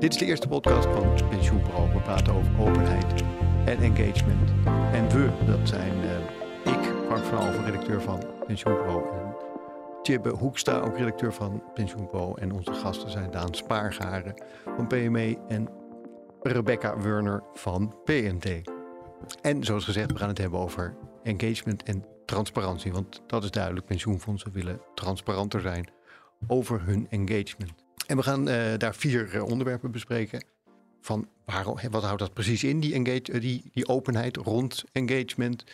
Dit is de eerste podcast van Pensioenbureau. We praten over openheid en engagement. En we, dat zijn uh, ik, Frank van Alven, redacteur van Pensioenbureau. En Tjibbe Hoekstra, ook redacteur van Pensioenbureau. En onze gasten zijn Daan Spaargaren van PME en Rebecca Werner van PNT. En zoals gezegd, we gaan het hebben over engagement en transparantie. Want dat is duidelijk, pensioenfondsen willen transparanter zijn over hun engagement. En we gaan uh, daar vier uh, onderwerpen bespreken. Van waarom, wat houdt dat precies in, die, engage, uh, die, die openheid rond engagement?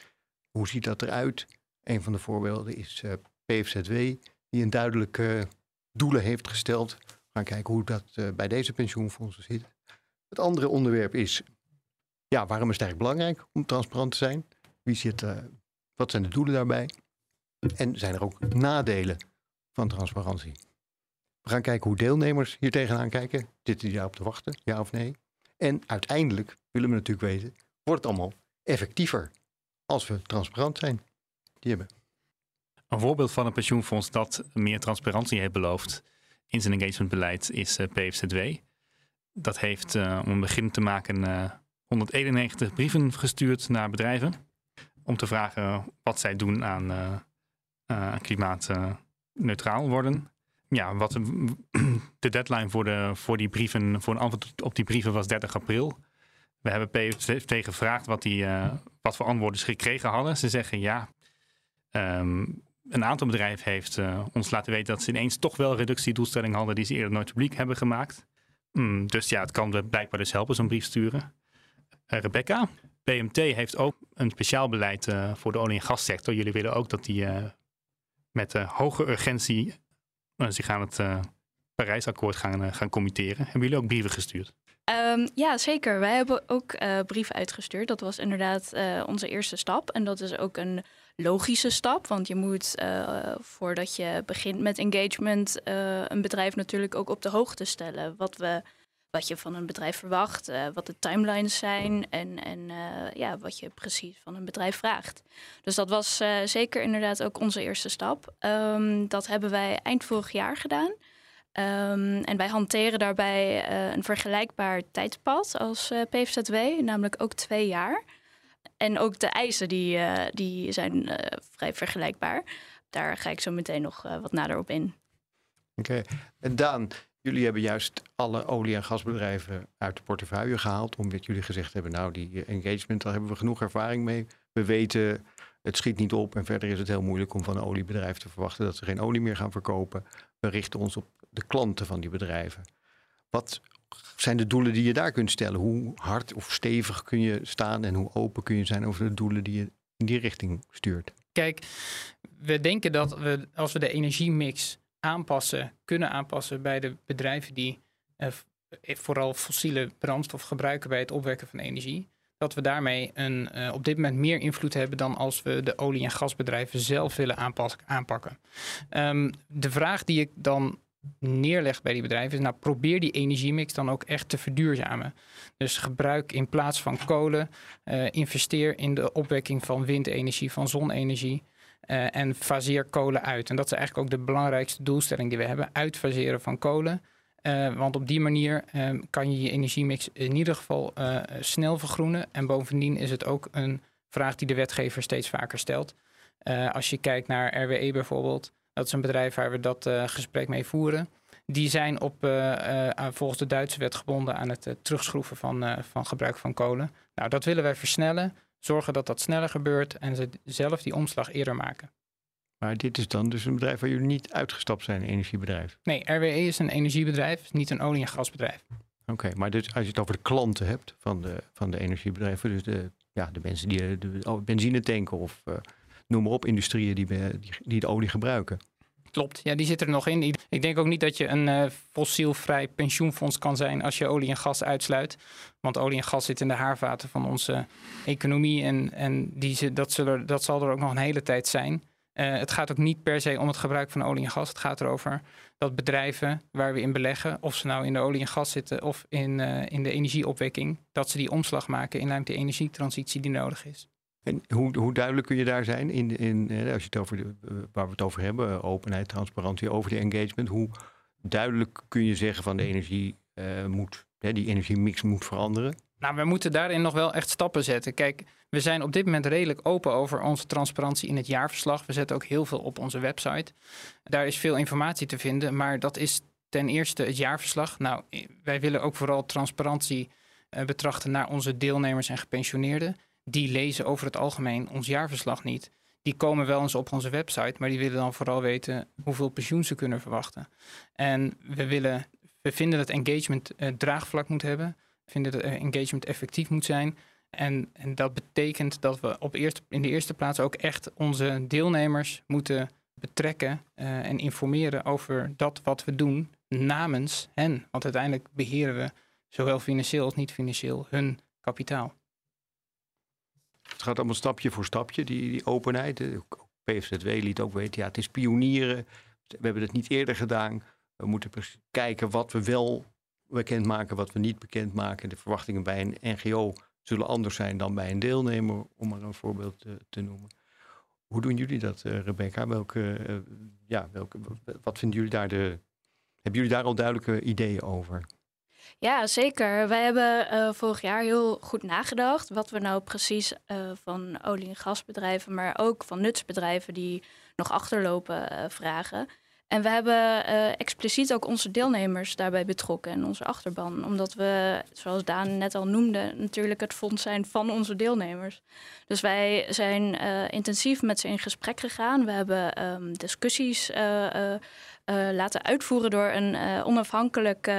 Hoe ziet dat eruit? Een van de voorbeelden is PFZW, die een duidelijke doelen heeft gesteld. We gaan kijken hoe dat bij deze pensioenfondsen zit. Het andere onderwerp is, ja, waarom is het eigenlijk belangrijk om transparant te zijn? Wie zit, wat zijn de doelen daarbij? En zijn er ook nadelen van transparantie? We gaan kijken hoe deelnemers hier tegenaan kijken. Zitten die daarop te wachten, ja of nee? En uiteindelijk willen we natuurlijk weten, wordt het allemaal effectiever als we transparant zijn? Die hebben. Een voorbeeld van een pensioenfonds dat meer transparantie heeft beloofd in zijn engagementbeleid is uh, PFZW. Dat heeft, uh, om een begin te maken, uh, 191 brieven gestuurd naar bedrijven. Om te vragen wat zij doen aan klimaatneutraal worden ja, wat de deadline voor, de, voor die brieven, voor een antwoord op die brieven was 30 april. We hebben PVV gevraagd wat, die, uh, wat voor antwoorden ze gekregen hadden. Ze zeggen ja, um, een aantal bedrijven heeft uh, ons laten weten dat ze ineens toch wel reductiedoelstellingen hadden die ze eerder nooit publiek hebben gemaakt. Mm, dus ja, het kan blijkbaar dus helpen zo'n brief sturen. Uh, Rebecca, PMT heeft ook een speciaal beleid voor de olie- en gassector. Jullie willen ook dat die met hoge urgentie nou, ze gaan het uh, Parijsakkoord gaan, uh, gaan committeren. Hebben jullie ook brieven gestuurd? Um, ja, zeker. Wij hebben ook uh, brieven uitgestuurd. Dat was inderdaad onze eerste stap. En dat is ook een logische stap. Want je moet, voordat je begint met engagement, een bedrijf natuurlijk ook op de hoogte stellen. Wat we wat je van een bedrijf verwacht, uh, wat de timelines zijn en, en uh, ja, wat je precies van een bedrijf vraagt. Dus dat was uh, zeker inderdaad ook onze eerste stap. Um, dat hebben wij eind vorig jaar gedaan. Um, en wij hanteren daarbij een vergelijkbaar tijdspad als PFZW, namelijk ook twee jaar. En ook de eisen die, die zijn vrij vergelijkbaar. Daar ga ik zo meteen nog wat nader op in. Oké, en Daan, Jullie hebben juist alle olie- en gasbedrijven uit de portefeuille gehaald. Omdat jullie gezegd hebben, nou die engagement, daar hebben we genoeg ervaring mee. We weten, het schiet niet op en verder is het heel moeilijk om van een oliebedrijf te verwachten dat ze geen olie meer gaan verkopen. We richten ons op de klanten van die bedrijven. Wat zijn de doelen die je daar kunt stellen? Hoe hard of stevig kun je staan en hoe open kun je zijn over de doelen die je in die richting stuurt? Kijk, we denken dat we als we de energiemix aanpassen, kunnen aanpassen bij de bedrijven die uh, vooral fossiele brandstof gebruiken bij het opwekken van energie. Dat we daarmee een, uh, op dit moment meer invloed hebben dan als we de olie- en gasbedrijven zelf willen aanpakken. Um, de vraag die ik dan neerleg bij die bedrijven is, nou probeer die energiemix dan ook echt te verduurzamen. Dus gebruik in plaats van kolen, investeer in de opwekking van windenergie, van zonne-energie. Uh, en faseer kolen uit. En dat is eigenlijk ook de belangrijkste doelstelling die we hebben: uitfaseren van kolen. Uh, want op die manier uh, kan je je energiemix in ieder geval snel vergroenen. En bovendien is het ook een vraag die de wetgever steeds vaker stelt. als je kijkt naar RWE bijvoorbeeld, dat is een bedrijf waar we dat gesprek mee voeren. Die zijn op, volgens de Duitse wet gebonden aan het terugschroeven van, van gebruik van kolen. Nou, dat willen wij versnellen zorgen dat dat sneller gebeurt en ze zelf die omslag eerder maken. Maar dit is dan dus een bedrijf waar jullie niet uitgestapt zijn, een energiebedrijf? Nee, RWE is een energiebedrijf, niet een olie- en gasbedrijf. Oké, maar dus als je het over de klanten hebt van de, van de energiebedrijven, dus de, ja, de mensen die de, de benzine tanken of uh, noem maar op, industrieën die, die, die de olie gebruiken. Klopt, ja, die zit er nog in. Ik denk ook niet dat je een uh, fossielvrij pensioenfonds kan zijn als je olie en gas uitsluit. Want olie en gas zit in de haarvaten van onze economie en, en die, dat, zullen, dat zal er ook nog een hele tijd zijn. Uh, het gaat ook niet per se om het gebruik van olie en gas. Het gaat erover dat bedrijven waar we in beleggen, of ze nou in de olie en gas zitten of in, uh, in de energieopwekking, dat ze die omslag maken in lijn met de energietransitie die nodig is. En hoe, hoe duidelijk kun je daar zijn in, in eh, als je het over de, waar we het over hebben, openheid, transparantie, over de engagement, hoe duidelijk kun je zeggen van de energie moet, hè, die energiemix moet veranderen? Nou, we moeten daarin nog wel echt stappen zetten. Kijk, we zijn op dit moment redelijk open over onze transparantie in het jaarverslag. We zetten ook heel veel op onze website. Daar is veel informatie te vinden, maar dat is ten eerste het jaarverslag. Nou, wij willen ook vooral transparantie betrachten naar onze deelnemers en gepensioneerden. Die lezen over het algemeen ons jaarverslag niet. Die komen wel eens op onze website, maar die willen dan vooral weten hoeveel pensioen ze kunnen verwachten. En we, willen, we vinden dat engagement uh, draagvlak moet hebben vinden dat engagement effectief moet zijn. En, en dat betekent dat we op eerst, in de eerste plaats ook echt onze deelnemers moeten betrekken uh, en informeren over dat wat we doen namens hen. Want uiteindelijk beheren we zowel financieel als niet financieel hun kapitaal. Het gaat allemaal stapje voor stapje, die, die openheid. PFZW liet ook weten, ja, het is pionieren. We hebben het niet eerder gedaan. We moeten kijken wat we wel bekendmaken wat we niet bekendmaken. De verwachtingen bij een NGO zullen anders zijn dan bij een deelnemer, om maar een voorbeeld te, te noemen. Hoe doen jullie dat, uh, Rebecca? Welke, ja, welke, wat vinden jullie daar de. Hebben jullie daar al duidelijke ideeën over? Ja, zeker. Wij hebben uh, vorig jaar heel goed nagedacht wat we nou precies van olie- en gasbedrijven, maar ook van nutsbedrijven die nog achterlopen vragen. En we hebben expliciet ook onze deelnemers daarbij betrokken en onze achterban. Omdat we, zoals Daan net al noemde, natuurlijk het fonds zijn van onze deelnemers. Dus wij zijn intensief met ze in gesprek gegaan. We hebben um, discussies uh, laten uitvoeren door een onafhankelijke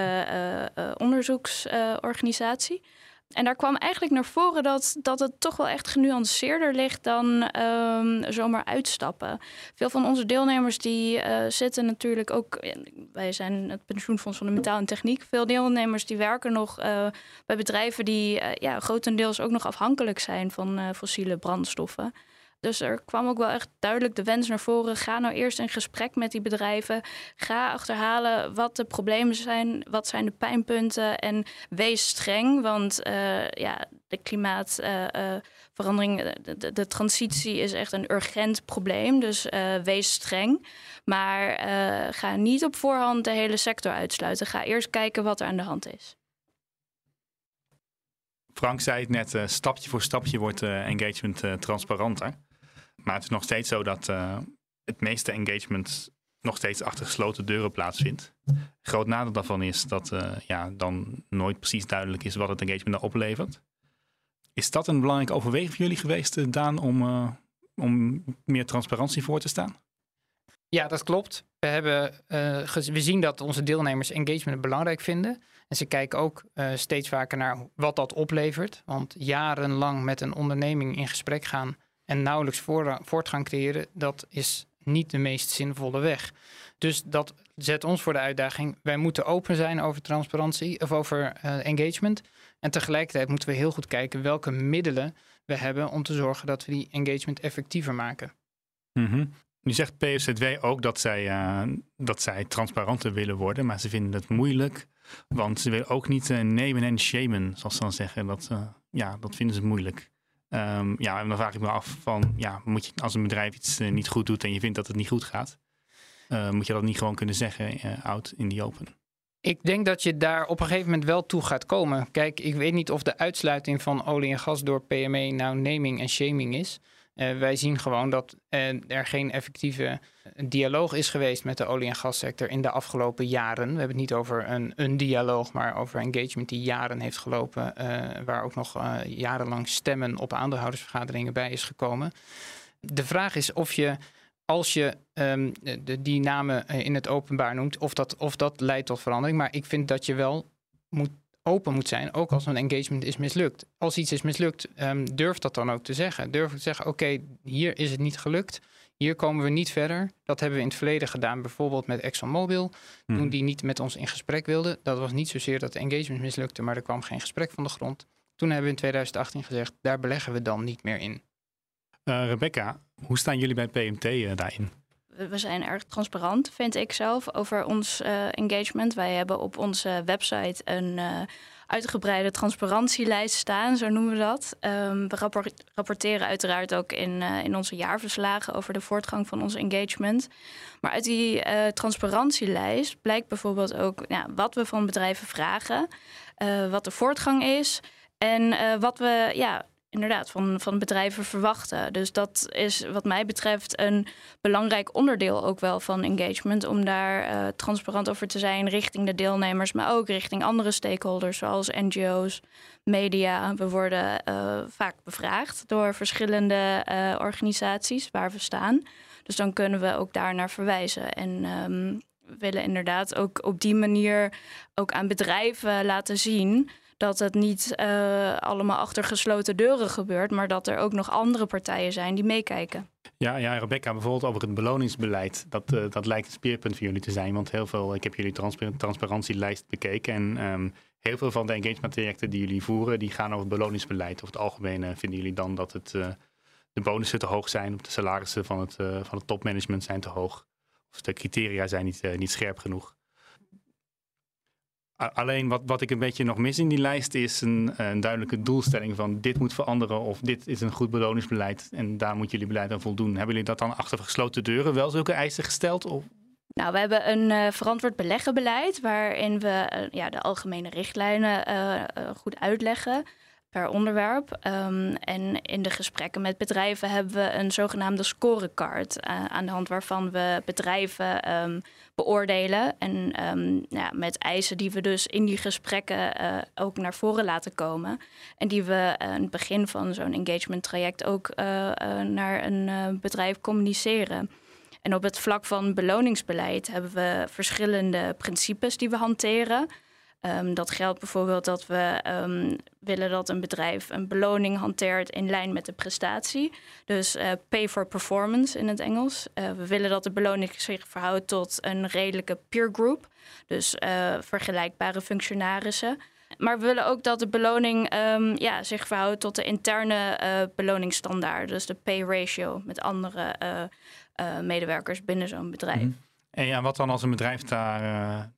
onderzoeksorganisatie. En daar kwam eigenlijk naar voren dat, dat het toch wel echt genuanceerder ligt dan um, zomaar uitstappen. Veel van onze deelnemers die uh, zitten natuurlijk ook, wij zijn het pensioenfonds van de metaal en techniek. Veel deelnemers die werken nog uh, bij bedrijven die uh, ja, grotendeels ook nog afhankelijk zijn van fossiele brandstoffen. Dus er kwam ook wel echt duidelijk de wens naar voren. Ga nou eerst in gesprek met die bedrijven. Ga achterhalen wat de problemen zijn, wat zijn de pijnpunten en wees streng. Want uh, ja, de klimaatverandering, uh, uh, de, de, transitie is echt een urgent probleem. Dus wees streng. Maar ga niet op voorhand de hele sector uitsluiten. Ga eerst kijken wat er aan de hand is. Frank zei het net, stapje voor stapje wordt engagement transparanter. Maar het is nog steeds zo dat uh, het meeste engagement nog steeds achter gesloten deuren plaatsvindt. Groot nadeel daarvan is dat uh, ja, dan nooit precies duidelijk is wat het engagement daar oplevert. Is dat een belangrijk overweging voor jullie geweest, uh, Daan, om, om meer transparantie voor te staan? Ja, dat klopt. We, hebben, we zien dat onze deelnemers engagement belangrijk vinden. En ze kijken ook steeds vaker naar wat dat oplevert. Want jarenlang met een onderneming in gesprek gaan en nauwelijks voortgang creëren, dat is niet de meest zinvolle weg. Dus dat zet ons voor de uitdaging. Wij moeten open zijn over transparantie of over uh, engagement. En tegelijkertijd moeten we heel goed kijken welke middelen we hebben om te zorgen dat we die engagement effectiever maken. Mm. Nu zegt PSZW ook dat zij, uh, dat zij transparanter willen worden, maar ze vinden het moeilijk. Want ze willen ook niet uh, nemen en shamen, zoals ze dan zeggen. Dat, ja, dat vinden ze moeilijk. Um, ja, en dan vraag ik me af van, ja, moet je als een bedrijf iets uh, niet goed doet en je vindt dat het niet goed gaat, uh, moet je dat niet gewoon kunnen zeggen, uh, out in the open? Ik denk dat je daar op een gegeven moment wel toe gaat komen. Kijk, ik weet niet of de uitsluiting van olie en gas door PME nou naming en shaming is. Uh, wij zien gewoon dat uh, er geen effectieve eh, dialoog is geweest met de olie- en gassector in de afgelopen jaren. We hebben het niet over een, een dialoog, maar over engagement die jaren heeft gelopen, waar ook nog jarenlang stemmen op aandeelhoudersvergaderingen bij is gekomen. De vraag is of je, als je um, de, die namen in het openbaar noemt, of dat, of dat leidt tot verandering. Maar ik vind dat je wel moet open moet zijn, ook als een engagement is mislukt. Als iets is mislukt, um, durf dat dan ook te zeggen. Durf te zeggen, oké, okay, hier is het niet gelukt. Hier komen we niet verder. Dat hebben we in het verleden gedaan, bijvoorbeeld met ExxonMobil. Toen die niet met ons in gesprek wilden. Dat was niet zozeer dat de engagement mislukte, maar er kwam geen gesprek van de grond. Toen hebben we in 2018 gezegd, daar beleggen we dan niet meer in. Eh, Rebecca, hoe staan jullie bij PMT eh, daarin? We zijn erg transparant, vind ik zelf, over ons eh, engagement. Wij hebben op onze website een eh, uitgebreide transparantielijst staan, zo noemen we dat. Ehm, we rappor- rapporteren uiteraard ook in, eh, in onze jaarverslagen over de voortgang van ons engagement. Maar uit die transparantielijst blijkt bijvoorbeeld ook ja, wat we van bedrijven vragen, wat de voortgang is en wat we ja, inderdaad van, van bedrijven verwachten. Dus dat is wat mij betreft een belangrijk onderdeel ook wel van engagement. Om daar eh, transparant over te zijn richting de deelnemers, maar ook richting andere stakeholders zoals NGO's, media. We worden eh, vaak bevraagd door verschillende eh, organisaties waar we staan. Dus dan kunnen we ook daar naar verwijzen. En we willen inderdaad ook op die manier ook aan bedrijven laten zien dat het niet eh, allemaal achter gesloten deuren gebeurt, maar dat er ook nog andere partijen zijn die meekijken. Ja, ja, Rebecca, bijvoorbeeld over het beloningsbeleid. Dat, eh, dat lijkt een speerpunt voor jullie te zijn. Want heel veel, ik heb jullie transpa- transparantielijst bekeken. En ehm, heel veel van de engagement trajecten die jullie voeren, die gaan over het beloningsbeleid. Over het algemeen eh, vinden jullie dan dat het, de bonussen te hoog zijn, of de salarissen van het, van het topmanagement zijn te hoog. Of de criteria zijn niet, niet scherp genoeg. Alleen wat, wat ik een beetje nog mis in die lijst is een, duidelijke doelstelling van dit moet veranderen of dit is een goed beloningsbeleid en daar moet jullie beleid aan voldoen. Hebben jullie dat dan achter gesloten deuren wel zulke eisen gesteld? Of? Nou, we hebben een eh, verantwoord beleggenbeleid waarin we eh, ja, de algemene richtlijnen eh, goed uitleggen per onderwerp. Ehm, en in de gesprekken met bedrijven hebben we een zogenaamde scorecard eh, aan de hand waarvan we bedrijven ehm, beoordelen. En ehm, ja, met eisen die we dus in die gesprekken eh, ook naar voren laten komen. En die we eh, aan het begin van zo'n engagement traject ook eh, eh, naar een eh, bedrijf communiceren. En op het vlak van beloningsbeleid hebben we verschillende principes die we hanteren. Ehm, dat geldt bijvoorbeeld dat we ehm, willen dat een bedrijf een beloning hanteert in lijn met de prestatie. Dus eh, pay for performance in het Engels. Eh, we willen dat de beloning zich verhoudt tot een redelijke peer group. Dus eh, vergelijkbare functionarissen. Maar we willen ook dat de beloning ehm, ja, zich verhoudt tot de interne beloningsstandaard. Dus de pay ratio met andere medewerkers binnen zo'n bedrijf. Mhm. En ja, wat dan als een bedrijf daar,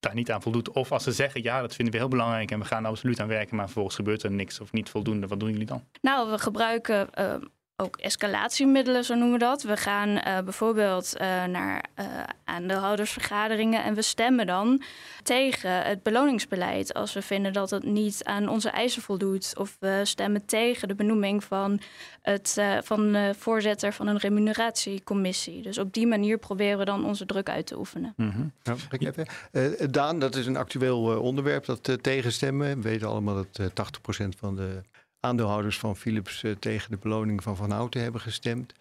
daar niet aan voldoet? Of als ze zeggen, ja, dat vinden we heel belangrijk en we gaan er absoluut aan werken, maar vervolgens gebeurt er niks of niet voldoende. Wat doen jullie dan? Nou, we gebruiken eh, ook escalatiemiddelen, zo noemen we dat. We gaan eh, bijvoorbeeld eh, naar eh, aandeelhoudersvergaderingen en we stemmen dan tegen het beloningsbeleid als we vinden dat het niet aan onze eisen voldoet. Of we stemmen tegen de benoeming van, het, eh, van de voorzitter van een remuneratiecommissie. Dus op die manier proberen we dan onze druk uit te oefenen. Ja, ik even? Eh, Daan, dat is een actueel onderwerp, dat eh, tegenstemmen. We weten allemaal dat eh 80% van de aandeelhouders van Philips eh, tegen de beloning van Van Houten hebben gestemd.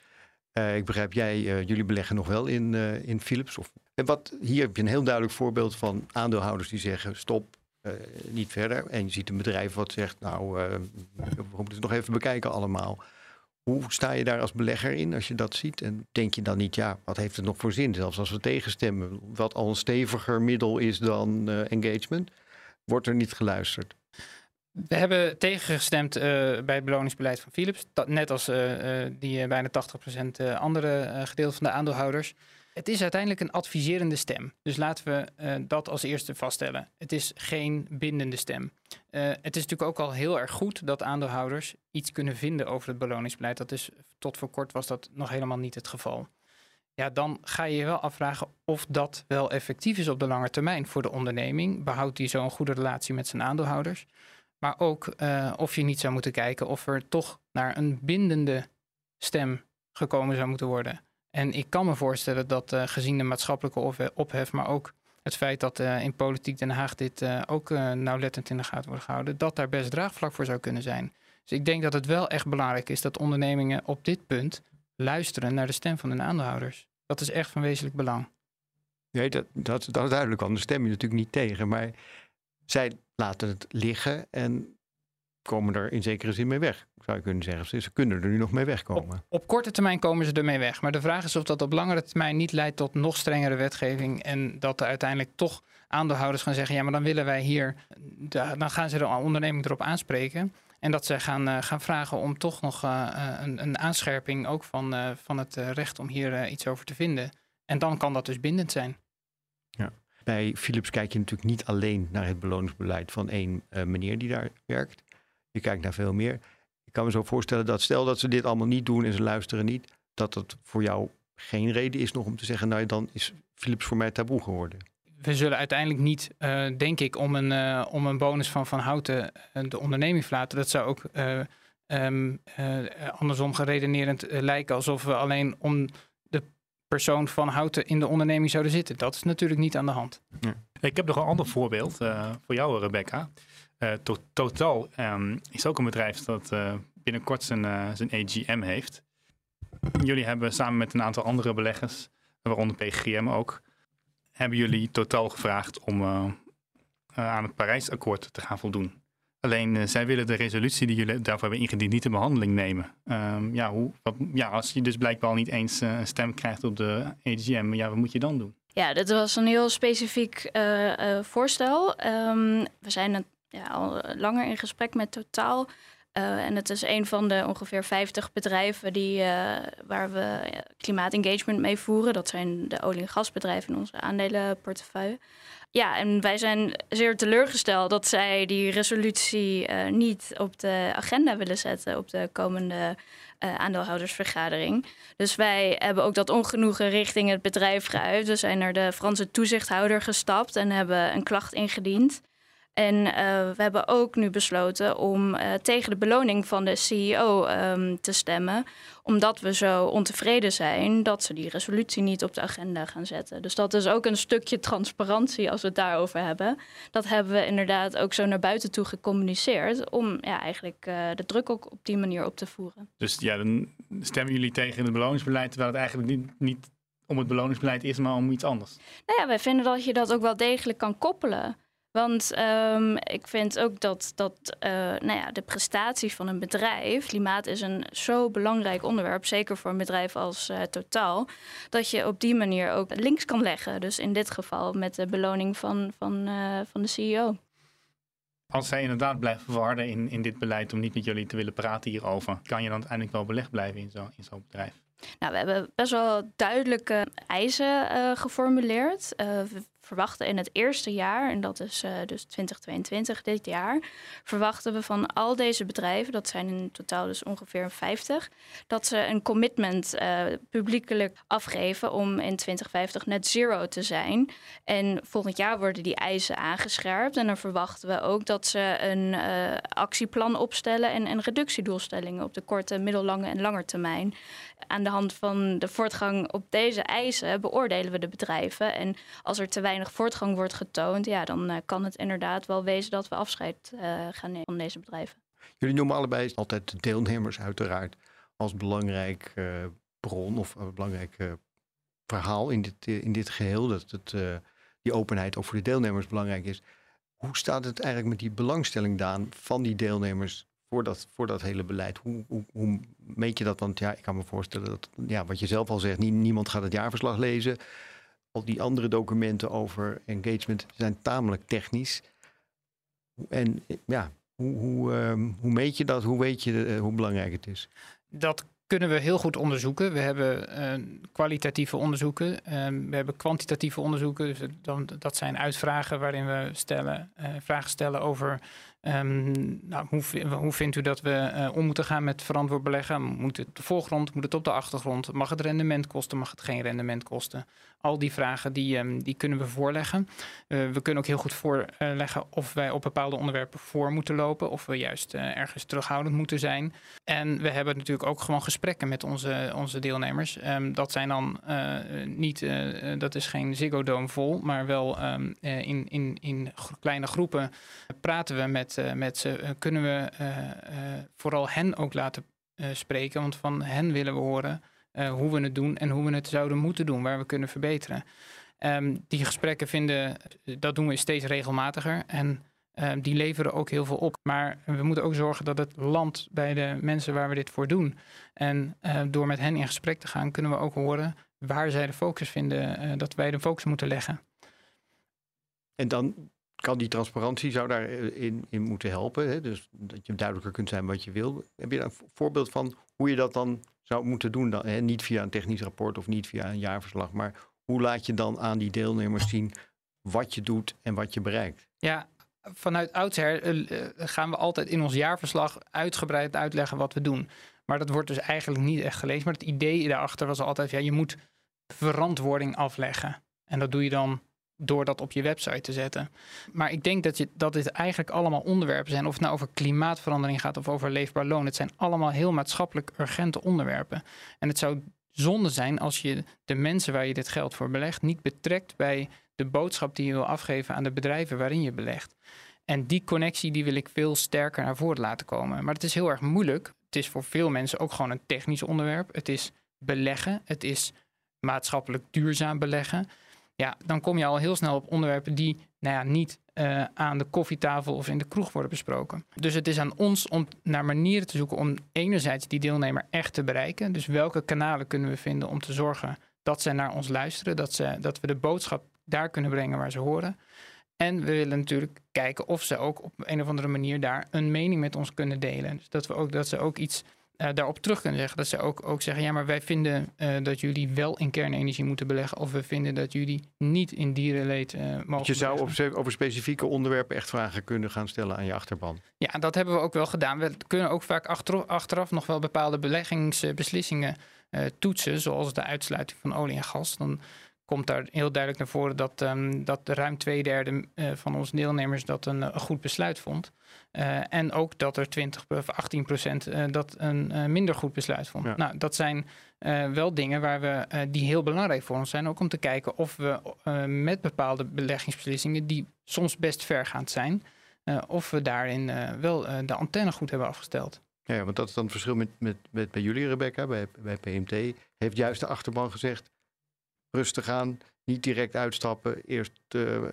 Eh, ik begrijp, jij, eh, jullie beleggen nog wel in, in Philips. Of, en wat, hier heb je een heel duidelijk voorbeeld van aandeelhouders die zeggen stop, niet verder. En je ziet een bedrijf wat zegt, nou, we moeten het nog even bekijken allemaal. Hoe sta je daar als belegger in als je dat ziet? En denk je dan niet, ja, wat heeft het nog voor zin? Zelfs als we tegenstemmen, wat al een steviger middel is dan engagement, wordt er niet geluisterd. We hebben tegengestemd eh, bij het beloningsbeleid van Philips. Net als eh, eh, die bijna 80% eh, andere gedeelte van de aandeelhouders. Het is uiteindelijk een adviserende stem. Dus laten we dat als eerste vaststellen. Het is geen bindende stem. Het is natuurlijk ook al heel erg goed dat aandeelhouders iets kunnen vinden over het beloningsbeleid. Dat is, tot voor kort was dat nog helemaal niet het geval. Ja, dan ga je je wel afvragen of dat wel effectief is op de lange termijn voor de onderneming. Behoudt die zo'n goede relatie met zijn aandeelhouders? Maar ook eh, of je niet zou moeten kijken of er toch naar een bindende stem gekomen zou moeten worden. En ik kan me voorstellen dat uh, gezien de maatschappelijke ophe- ophef, maar ook het feit dat in politiek Den Haag dit ook nauwlettend in de gaten wordt gehouden, dat daar best draagvlak voor zou kunnen zijn. Dus ik denk dat het wel echt belangrijk is dat ondernemingen op dit punt luisteren naar de stem van hun aandeelhouders. Dat is echt van wezenlijk belang. Nee, dat, dat, dat is duidelijk, anders stem je natuurlijk niet tegen. Maar zij laten het liggen en komen er in zekere zin mee weg, zou je kunnen zeggen. Ze kunnen er nu nog mee wegkomen. Op, op korte termijn komen ze ermee weg. Maar de vraag is of dat op langere termijn niet leidt tot nog strengere wetgeving. En dat er uiteindelijk toch aandeelhouders gaan zeggen: ja, maar dan willen wij hier. Dan gaan ze de onderneming erop aanspreken. En dat ze gaan, uh, gaan vragen om toch nog uh, een, een, aanscherping ook van, uh, van het recht om hier iets over te vinden. En dan kan dat dus bindend zijn. Ja. Bij Philips kijk je natuurlijk niet alleen naar het beloningsbeleid van één meneer die daar werkt. Je kijkt naar veel meer. Ik kan me zo voorstellen dat stel dat ze dit allemaal niet doen en ze luisteren niet, dat het voor jou geen reden is nog om te zeggen, nou dan is Philips voor mij taboe geworden we zullen uiteindelijk niet, uh, denk ik, om een, uh, om een bonus van Van Houten uh, de onderneming verlaten. Dat zou ook um, andersom geredenerend lijken alsof we alleen om persoon Van Houten in de onderneming zouden zitten. Dat is natuurlijk niet aan de hand. Ja. Ik heb nog een ander voorbeeld voor jou, Rebecca. Total um, is ook een bedrijf dat binnenkort zijn, zijn AGM heeft. Jullie hebben samen met een aantal andere beleggers, waaronder PGM ook, hebben jullie totaal gevraagd om uh, aan het Parijsakkoord te gaan voldoen. Alleen uh, zij willen de resolutie die jullie daarvoor hebben ingediend niet in behandeling nemen. Um, ja, hoe, wat, ja, als je dus blijkbaar niet eens uh, een stem krijgt op de AGM, ja, wat moet je dan doen? Ja, dit was een heel specifiek voorstel. Um, we zijn ja, al langer in gesprek met Totaal. En het is een van de ongeveer 50 bedrijven die, waar we klimaatengagement mee voeren. Dat zijn de olie- en gasbedrijven in onze aandelenportefeuille. Ja, en wij zijn zeer teleurgesteld dat zij die resolutie niet op de agenda willen zetten op de komende aandeelhoudersvergadering. Dus wij hebben ook dat ongenoegen richting het bedrijf geuit. We zijn naar de Franse toezichthouder gestapt en hebben een klacht ingediend. En uh, we hebben ook nu besloten om uh, tegen de beloning van de CEO um, ehm, te stemmen. Omdat we zo ontevreden zijn dat ze die resolutie niet op de agenda gaan zetten. Dus dat is ook een stukje transparantie als we het daarover hebben. Dat hebben we inderdaad ook zo naar buiten toe gecommuniceerd. Om ja, eigenlijk uh, de druk ook op die manier op te voeren. Dus ja, dan stemmen jullie tegen het beloningsbeleid. Terwijl het eigenlijk niet, niet om het beloningsbeleid is, maar om iets anders. Nou ja, wij vinden dat je dat ook wel degelijk kan koppelen. Want um, ik vind ook dat, dat uh, nou ja, de prestatie van een bedrijf, klimaat is een zo belangrijk onderwerp, zeker voor een bedrijf als uh, Totaal, dat je op die manier ook links kan leggen. Dus in dit geval met de beloning van, van, uh, van de CEO. Als zij inderdaad blijven verwarden in, in dit beleid om niet met jullie te willen praten hierover, kan je dan uiteindelijk wel belegd blijven in zo'n bedrijf? Nou, we hebben best wel duidelijke eisen uh, geformuleerd. Uh, we verwachten in het eerste jaar, en dat is uh, dus 2022 dit jaar, verwachten we van al deze bedrijven, dat zijn in totaal dus ongeveer 50, dat ze een commitment publiekelijk afgeven om in 2050 net zero te zijn. En volgend jaar worden die eisen aangescherpt. En dan verwachten we ook dat ze een actieplan opstellen en, en reductiedoelstellingen op de korte, middellange en lange termijn aan de hand van de voortgang op deze eisen beoordelen we de bedrijven. En als er te weinig voortgang wordt getoond, ja, dan uh, kan het inderdaad wel wezen dat we afscheid uh, gaan nemen van deze bedrijven. Jullie noemen allebei altijd de deelnemers uiteraard als belangrijk uh, bron of een belangrijk verhaal in dit, in dit geheel. Dat het, die openheid ook voor de deelnemers belangrijk is. Hoe staat het eigenlijk met die belangstelling, Daan, van die deelnemers voor dat, voor dat hele beleid? Hoe, hoe, hoe meet je dat? Want ja, ik kan me voorstellen dat, ja, wat je zelf al zegt, niemand gaat het jaarverslag lezen. Al die andere documenten over engagement zijn tamelijk technisch. En ja, hoe, hoe, uh, hoe meet je dat? Hoe weet je uh, hoe belangrijk het is? Dat kunnen we heel goed onderzoeken. We hebben uh, kwalitatieve onderzoeken, we hebben kwantitatieve onderzoeken. Dus dan, dat zijn uitvragen waarin we stellen, vragen stellen over Um, nou, hoe, hoe, vindt u dat we om moeten gaan met verantwoord beleggen? Moet het op de voorgrond, moet het op de achtergrond? Mag het rendement kosten, mag het geen rendement kosten? Al die vragen die, um, die kunnen we voorleggen. Uh, we kunnen ook heel goed voorleggen of wij op bepaalde onderwerpen voor moeten lopen, of we juist uh, ergens terughoudend moeten zijn. En we hebben natuurlijk ook gewoon gesprekken met onze, onze deelnemers. Um, dat zijn dan niet, dat is geen Ziggo Dome vol, maar wel in, in, in kleine groepen praten we met met, ze kunnen we vooral hen ook laten spreken. Want van hen willen we horen hoe we het doen en hoe we het zouden moeten doen, waar we kunnen verbeteren. Um, die gesprekken vinden, dat doen we steeds regelmatiger. En die leveren ook heel veel op. Maar we moeten ook zorgen dat het land bij de mensen waar we dit voor doen. En door met hen in gesprek te gaan, kunnen we ook horen waar zij de focus vinden, dat wij de focus moeten leggen. En dan kan die transparantie zou daarin in moeten helpen. Hè? Dus dat je duidelijker kunt zijn wat je wil. Heb je een voorbeeld van hoe je dat dan zou moeten doen? Dan, hè? Niet via een technisch rapport of niet via een jaarverslag, maar hoe laat je dan aan die deelnemers zien wat je doet en wat je bereikt? Ja, vanuit oudsher uh, gaan we altijd in ons jaarverslag uitgebreid uitleggen wat we doen. Maar dat wordt dus eigenlijk niet echt gelezen. Maar het idee daarachter was altijd, ja, je moet verantwoording afleggen. En dat doe je dan door dat op je website te zetten. Maar ik denk dat, je, dat dit eigenlijk allemaal onderwerpen zijn. Of het nou over klimaatverandering gaat of over leefbaar loon. Het zijn allemaal heel maatschappelijk urgente onderwerpen. En het zou zonde zijn als je de mensen waar je dit geld voor belegt niet betrekt bij de boodschap die je wil afgeven aan de bedrijven waarin je belegt. En die connectie die wil ik veel sterker naar voren laten komen. Maar het is heel erg moeilijk. Het is voor veel mensen ook gewoon een technisch onderwerp. Het is beleggen. Het is maatschappelijk duurzaam beleggen ja, dan kom je al heel snel op onderwerpen die nou ja, niet uh, aan de koffietafel of in de kroeg worden besproken. Dus het is aan ons om naar manieren te zoeken om enerzijds die deelnemer echt te bereiken. Dus welke kanalen kunnen we vinden om te zorgen dat ze naar ons luisteren, dat, ze, dat we de boodschap daar kunnen brengen waar ze horen. En we willen natuurlijk kijken of ze ook op een of andere manier daar een mening met ons kunnen delen. Dus dat, we ook, dat ze ook iets uh, daarop terug kunnen zeggen. Dat ze ook, ook zeggen, ja, maar wij vinden uh, dat jullie wel in kernenergie moeten beleggen. Of we vinden dat jullie niet in dierenleed uh, mogen Je zou op, over specifieke onderwerpen echt vragen kunnen gaan stellen aan je achterban. Ja, dat hebben we ook wel gedaan. We kunnen ook vaak achteraf, achteraf nog wel bepaalde beleggingsbeslissingen toetsen. Zoals de uitsluiting van olie en gas. Dan komt daar heel duidelijk naar voren dat, um, dat ruim twee derde van onze deelnemers dat een, een goed besluit vond. Uh, en ook dat er 20 of 18 procent uh, dat een uh, minder goed besluit vond. Ja. Nou, dat zijn wel dingen waar we, die heel belangrijk voor ons zijn. Ook om te kijken of we met bepaalde beleggingsbeslissingen, die soms best vergaand zijn, of we daarin wel de antenne goed hebben afgesteld. Ja, want dat is dan het verschil met, met, met bij jullie, Rebecca, bij, bij PMT. Heeft juist de achterban gezegd: rustig aan, niet direct uitstappen, eerst,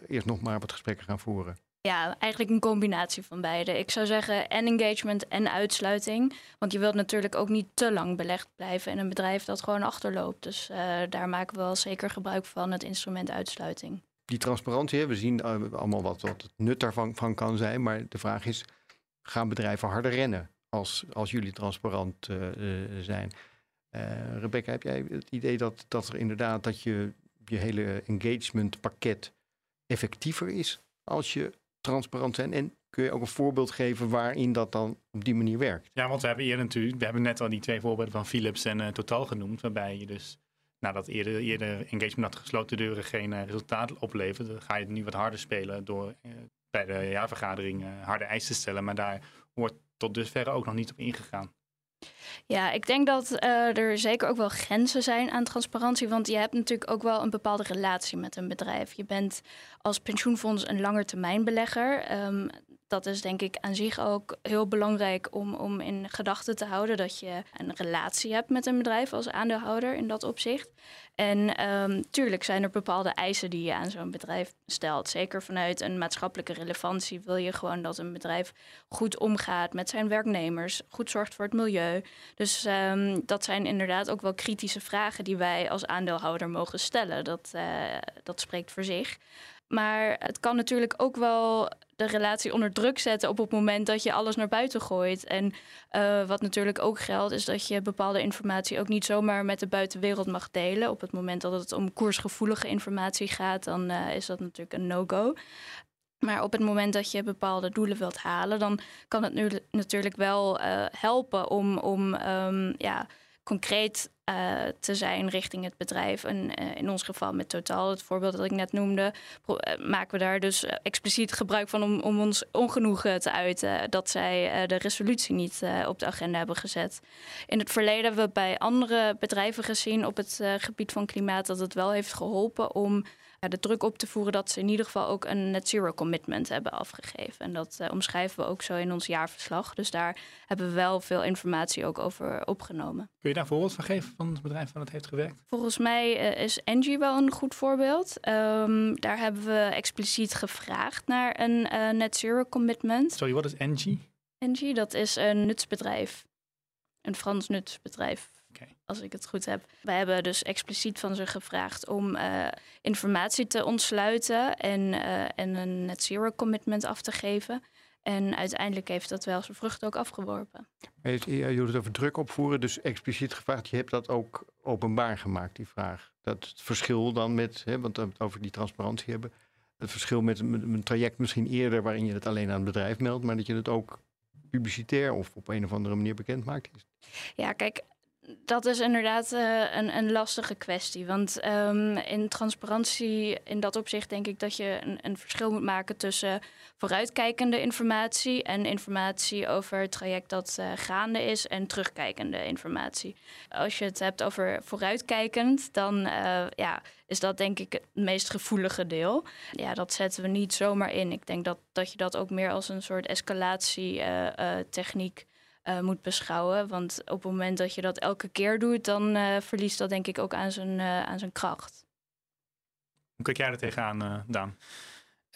eerst nog maar wat gesprekken gaan voeren. Ja, eigenlijk een combinatie van beide. Ik zou zeggen en engagement en uitsluiting. Want je wilt natuurlijk ook niet te lang belegd blijven in een bedrijf dat gewoon achterloopt. Dus uh, daar maken we wel zeker gebruik van, het instrument uitsluiting. Die transparantie, we zien uh, allemaal wat, wat het nut daarvan van kan zijn. Maar de vraag is, gaan bedrijven harder rennen als, als jullie transparant uh, zijn? Rebecca, heb jij het idee dat, dat er inderdaad dat je, je hele engagement pakket effectiever is als je transparant zijn? En kun je ook een voorbeeld geven waarin dat dan op die manier werkt? Ja, want we hebben eerder natuurlijk, we hebben net al die twee voorbeelden van Philips en uh, Total genoemd, waarbij je dus nadat eerder, eerder engagement had gesloten deuren geen uh, resultaat oplevert, ga je het nu wat harder spelen door uh, bij de jaarvergadering harde eisen te stellen. Maar daar wordt tot dusver ook nog niet op ingegaan. Ja, ik denk dat uh, er zeker ook wel grenzen zijn aan transparantie. Want je hebt natuurlijk ook wel een bepaalde relatie met een bedrijf. Je bent als pensioenfonds een langetermijnbelegger. Um, dat is denk ik aan zich ook heel belangrijk om, om in gedachten te houden dat je een relatie hebt met een bedrijf als aandeelhouder in dat opzicht. En um, tuurlijk zijn er bepaalde eisen die je aan zo'n bedrijf stelt. Zeker vanuit een maatschappelijke relevantie wil je gewoon dat een bedrijf goed omgaat met zijn werknemers, goed zorgt voor het milieu. Dus um, dat zijn inderdaad ook wel kritische vragen die wij als aandeelhouder mogen stellen. Dat, uh, dat spreekt voor zich. Maar het kan natuurlijk ook wel de relatie onder druk zetten op het moment dat je alles naar buiten gooit. En uh, wat natuurlijk ook geldt, is dat je bepaalde informatie ook niet zomaar met de buitenwereld mag delen. Op het moment dat het om koersgevoelige informatie gaat, dan uh, is dat natuurlijk een no-go. Maar op het moment dat je bepaalde doelen wilt halen, dan kan het nu natuurlijk wel uh, helpen om, om um, ja, concreet uh, te zijn richting het bedrijf. En uh, in ons geval met Totaal, het voorbeeld dat ik net noemde, uh, maken we daar dus expliciet gebruik van om, om ons ongenoegen te uiten dat zij de resolutie niet op de agenda hebben gezet. In het verleden hebben we bij andere bedrijven gezien op het gebied van klimaat dat het wel heeft geholpen om de druk op te voeren dat ze in ieder geval ook een net zero commitment hebben afgegeven. En dat uh, omschrijven we ook zo in ons jaarverslag. Dus daar hebben we wel veel informatie ook over opgenomen. Kun je daar een voorbeeld van geven van het bedrijf waar het heeft gewerkt? Volgens mij uh, is Engie wel een goed voorbeeld. Um, daar hebben we expliciet gevraagd naar een uh, net zero commitment. Sorry, wat is Engie? Engie, dat is een nutsbedrijf. Een Frans nutsbedrijf als ik het goed heb. Wij hebben dus expliciet van ze gevraagd om uh, informatie te ontsluiten en, uh, en een net zero commitment af te geven. En uiteindelijk heeft dat wel zijn vrucht ook afgeworpen. Je doet het over druk opvoeren, dus expliciet gevraagd. Je hebt dat ook openbaar gemaakt, die vraag. Dat het verschil dan met, hè, want we het over die transparantie hebben. Het verschil met een traject misschien eerder waarin je het alleen aan het bedrijf meldt, maar dat je het ook publicitair of op een of andere manier bekend maakt. Ja, kijk, dat is inderdaad uh, een, een, lastige kwestie. Want um, in transparantie, in dat opzicht, denk ik dat je een, een, verschil moet maken tussen vooruitkijkende informatie en informatie over het traject dat uh, gaande is en terugkijkende informatie. Als je het hebt over vooruitkijkend, dan uh, ja, is dat denk ik het meest gevoelige deel. Ja, dat zetten we niet zomaar in. Ik denk dat, dat je dat ook meer als een soort escalatietechniek uh, moet beschouwen. Want op het moment dat je dat elke keer doet, dan uh, verliest dat denk ik ook aan zijn, uh, aan zijn kracht. Hoe kijk jij er tegenaan, Daan?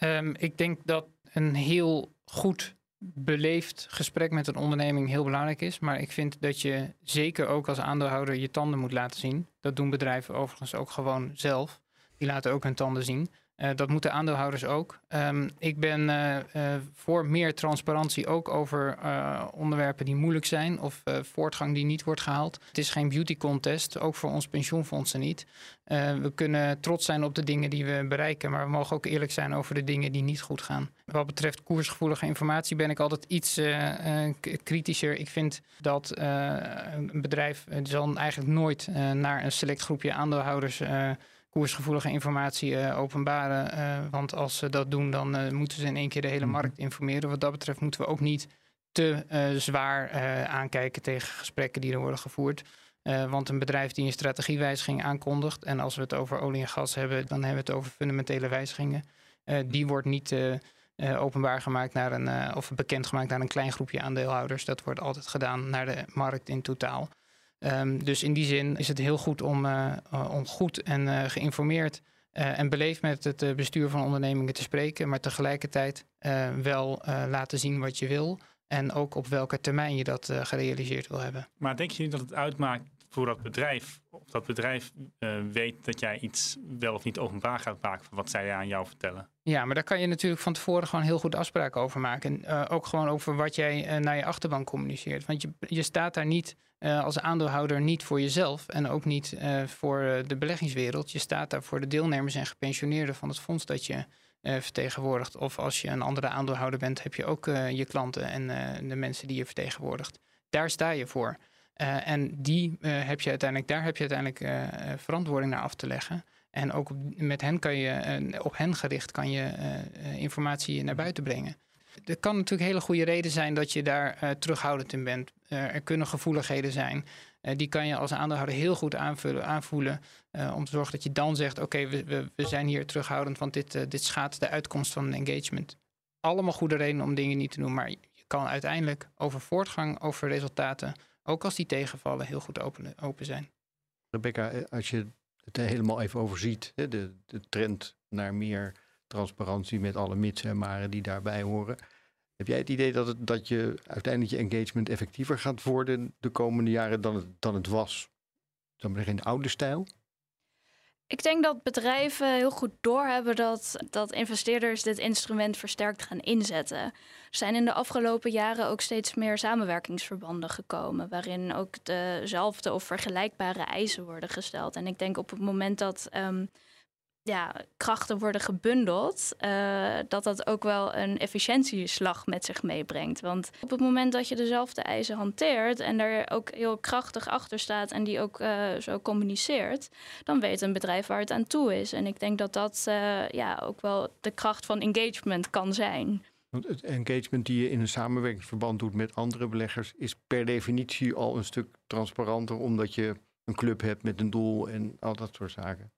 Um, ik denk dat een heel goed beleefd gesprek met een onderneming heel belangrijk is. Maar ik vind dat je zeker ook als aandeelhouder je tanden moet laten zien. Dat doen bedrijven overigens ook gewoon zelf. Die laten ook hun tanden zien. Uh, dat moeten aandeelhouders ook. Um, ik ben uh, uh, voor meer transparantie ook over onderwerpen die moeilijk zijn of voortgang die niet wordt gehaald. Het is geen beauty contest, ook voor ons pensioenfondsen niet. we kunnen trots zijn op de dingen die we bereiken, maar we mogen ook eerlijk zijn over de dingen die niet goed gaan. Wat betreft koersgevoelige informatie ben ik altijd iets kritischer. Ik vind dat een bedrijf zal eigenlijk nooit naar een select groepje aandeelhouders koersgevoelige informatie uh, openbaren. Uh, want als ze dat doen, dan uh, moeten ze in één keer de hele mhm. markt informeren. Wat dat betreft moeten we ook niet te zwaar aankijken tegen gesprekken die er worden gevoerd. want een bedrijf die een strategiewijziging aankondigt, en als we het over olie en gas hebben, dan hebben we het over fundamentele wijzigingen. die wordt niet openbaar gemaakt naar een, of bekendgemaakt naar een klein groepje aandeelhouders. Dat wordt altijd gedaan naar de markt in totaal. Um, dus in die zin is het heel goed om, uh, om goed en uh, geïnformeerd en beleefd met het bestuur van ondernemingen te spreken, maar tegelijkertijd wel laten zien wat je wil en ook op welke termijn je dat gerealiseerd wil hebben. Maar denk je niet dat het uitmaakt voor dat bedrijf, of dat bedrijf weet dat jij iets wel of niet openbaar gaat maken van wat zij aan jou vertellen? Ja, maar daar kan je natuurlijk van tevoren gewoon heel goed afspraken over maken. En ook gewoon over wat jij naar je achterban communiceert. Want je, je staat daar niet als aandeelhouder niet voor jezelf en ook niet voor eh, de beleggingswereld. Je staat daar voor de deelnemers en gepensioneerden van het fonds dat je vertegenwoordigt. Of als je een andere aandeelhouder bent, heb je ook je klanten en de mensen die je vertegenwoordigt. Daar sta je voor. En die heb je uiteindelijk, daar heb je uiteindelijk verantwoording naar af te leggen. En ook met hen kan je, op hen gericht kan je informatie naar buiten brengen er kan natuurlijk hele goede reden zijn dat je daar terughoudend in bent. Er kunnen gevoeligheden zijn. Die kan je als aandeelhouder heel goed aanvullen, aanvoelen. om te zorgen dat je dan zegt: Oké, okay, we, we, zijn hier terughoudend, want dit, dit schaadt de uitkomst van een engagement. Allemaal goede redenen om dingen niet te doen. Maar je kan uiteindelijk over voortgang, over resultaten, ook als die tegenvallen, heel goed open, open zijn. Rebecca, als je het helemaal even overziet, de, de trend naar meer transparantie met alle mits en maren die daarbij horen. Heb jij het idee dat, het, dat je uiteindelijk je engagement effectiever gaat worden de komende jaren dan het, dan het was? Dan ben in de oude stijl? Ik denk dat bedrijven heel goed doorhebben dat, dat investeerders dit instrument versterkt gaan inzetten. Er zijn in de afgelopen jaren ook steeds meer samenwerkingsverbanden gekomen, waarin ook dezelfde of vergelijkbare eisen worden gesteld. En ik denk op het moment dat um, ja, krachten worden gebundeld, uh, dat dat ook wel een efficiëntieslag met zich meebrengt. Want op het moment dat je dezelfde eisen hanteert en er ook heel krachtig achter staat en die ook uh, zo communiceert, dan weet een bedrijf waar het aan toe is. En ik denk dat dat uh, ja, ook wel de kracht van engagement kan zijn. Want het engagement die je in een samenwerkingsverband doet met andere beleggers is per definitie al een stuk transparanter, omdat je een club hebt met een doel en al dat soort zaken.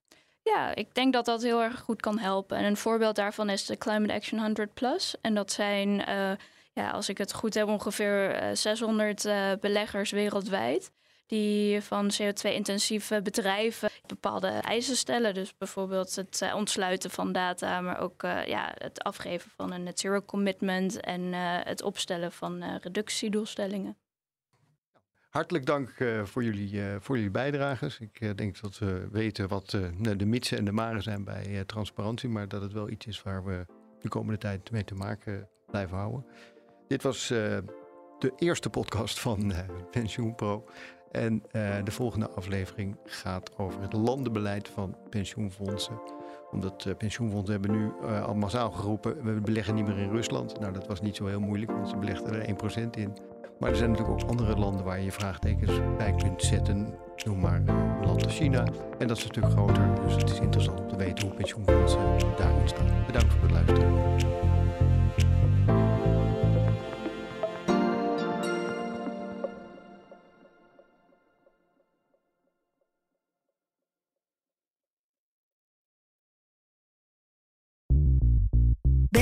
Ja, ik denk dat dat heel erg goed kan helpen. En een voorbeeld daarvan is de Climate Action 100 Plus. En dat zijn, uh, ja, als ik het goed heb, ongeveer 600 uh, beleggers wereldwijd die van CO2-intensieve bedrijven bepaalde eisen stellen. Dus bijvoorbeeld het ontsluiten van data, maar ook ja, het afgeven van een net zero commitment en het opstellen van reductiedoelstellingen. Hartelijk dank voor, jullie, voor jullie bijdrages. Ik denk dat we weten wat de mitsen en de maren zijn bij transparantie, maar dat het wel iets is waar we de komende tijd mee te maken blijven houden. Dit was de eerste podcast van PensioenPro. En uh, de volgende aflevering gaat over het landenbeleid van pensioenfondsen. Omdat uh, pensioenfondsen hebben nu uh, al massaal geroepen, we beleggen niet meer in Rusland. Nou, dat was niet zo heel moeilijk, want ze belegden er 1% in. Maar er zijn natuurlijk ook andere landen waar je vraagtekens bij kunt zetten. Noem maar een land als China. En dat is stuk groter, dus het is interessant om te weten hoe pensioenfondsen daarin staan. Bedankt voor het luisteren.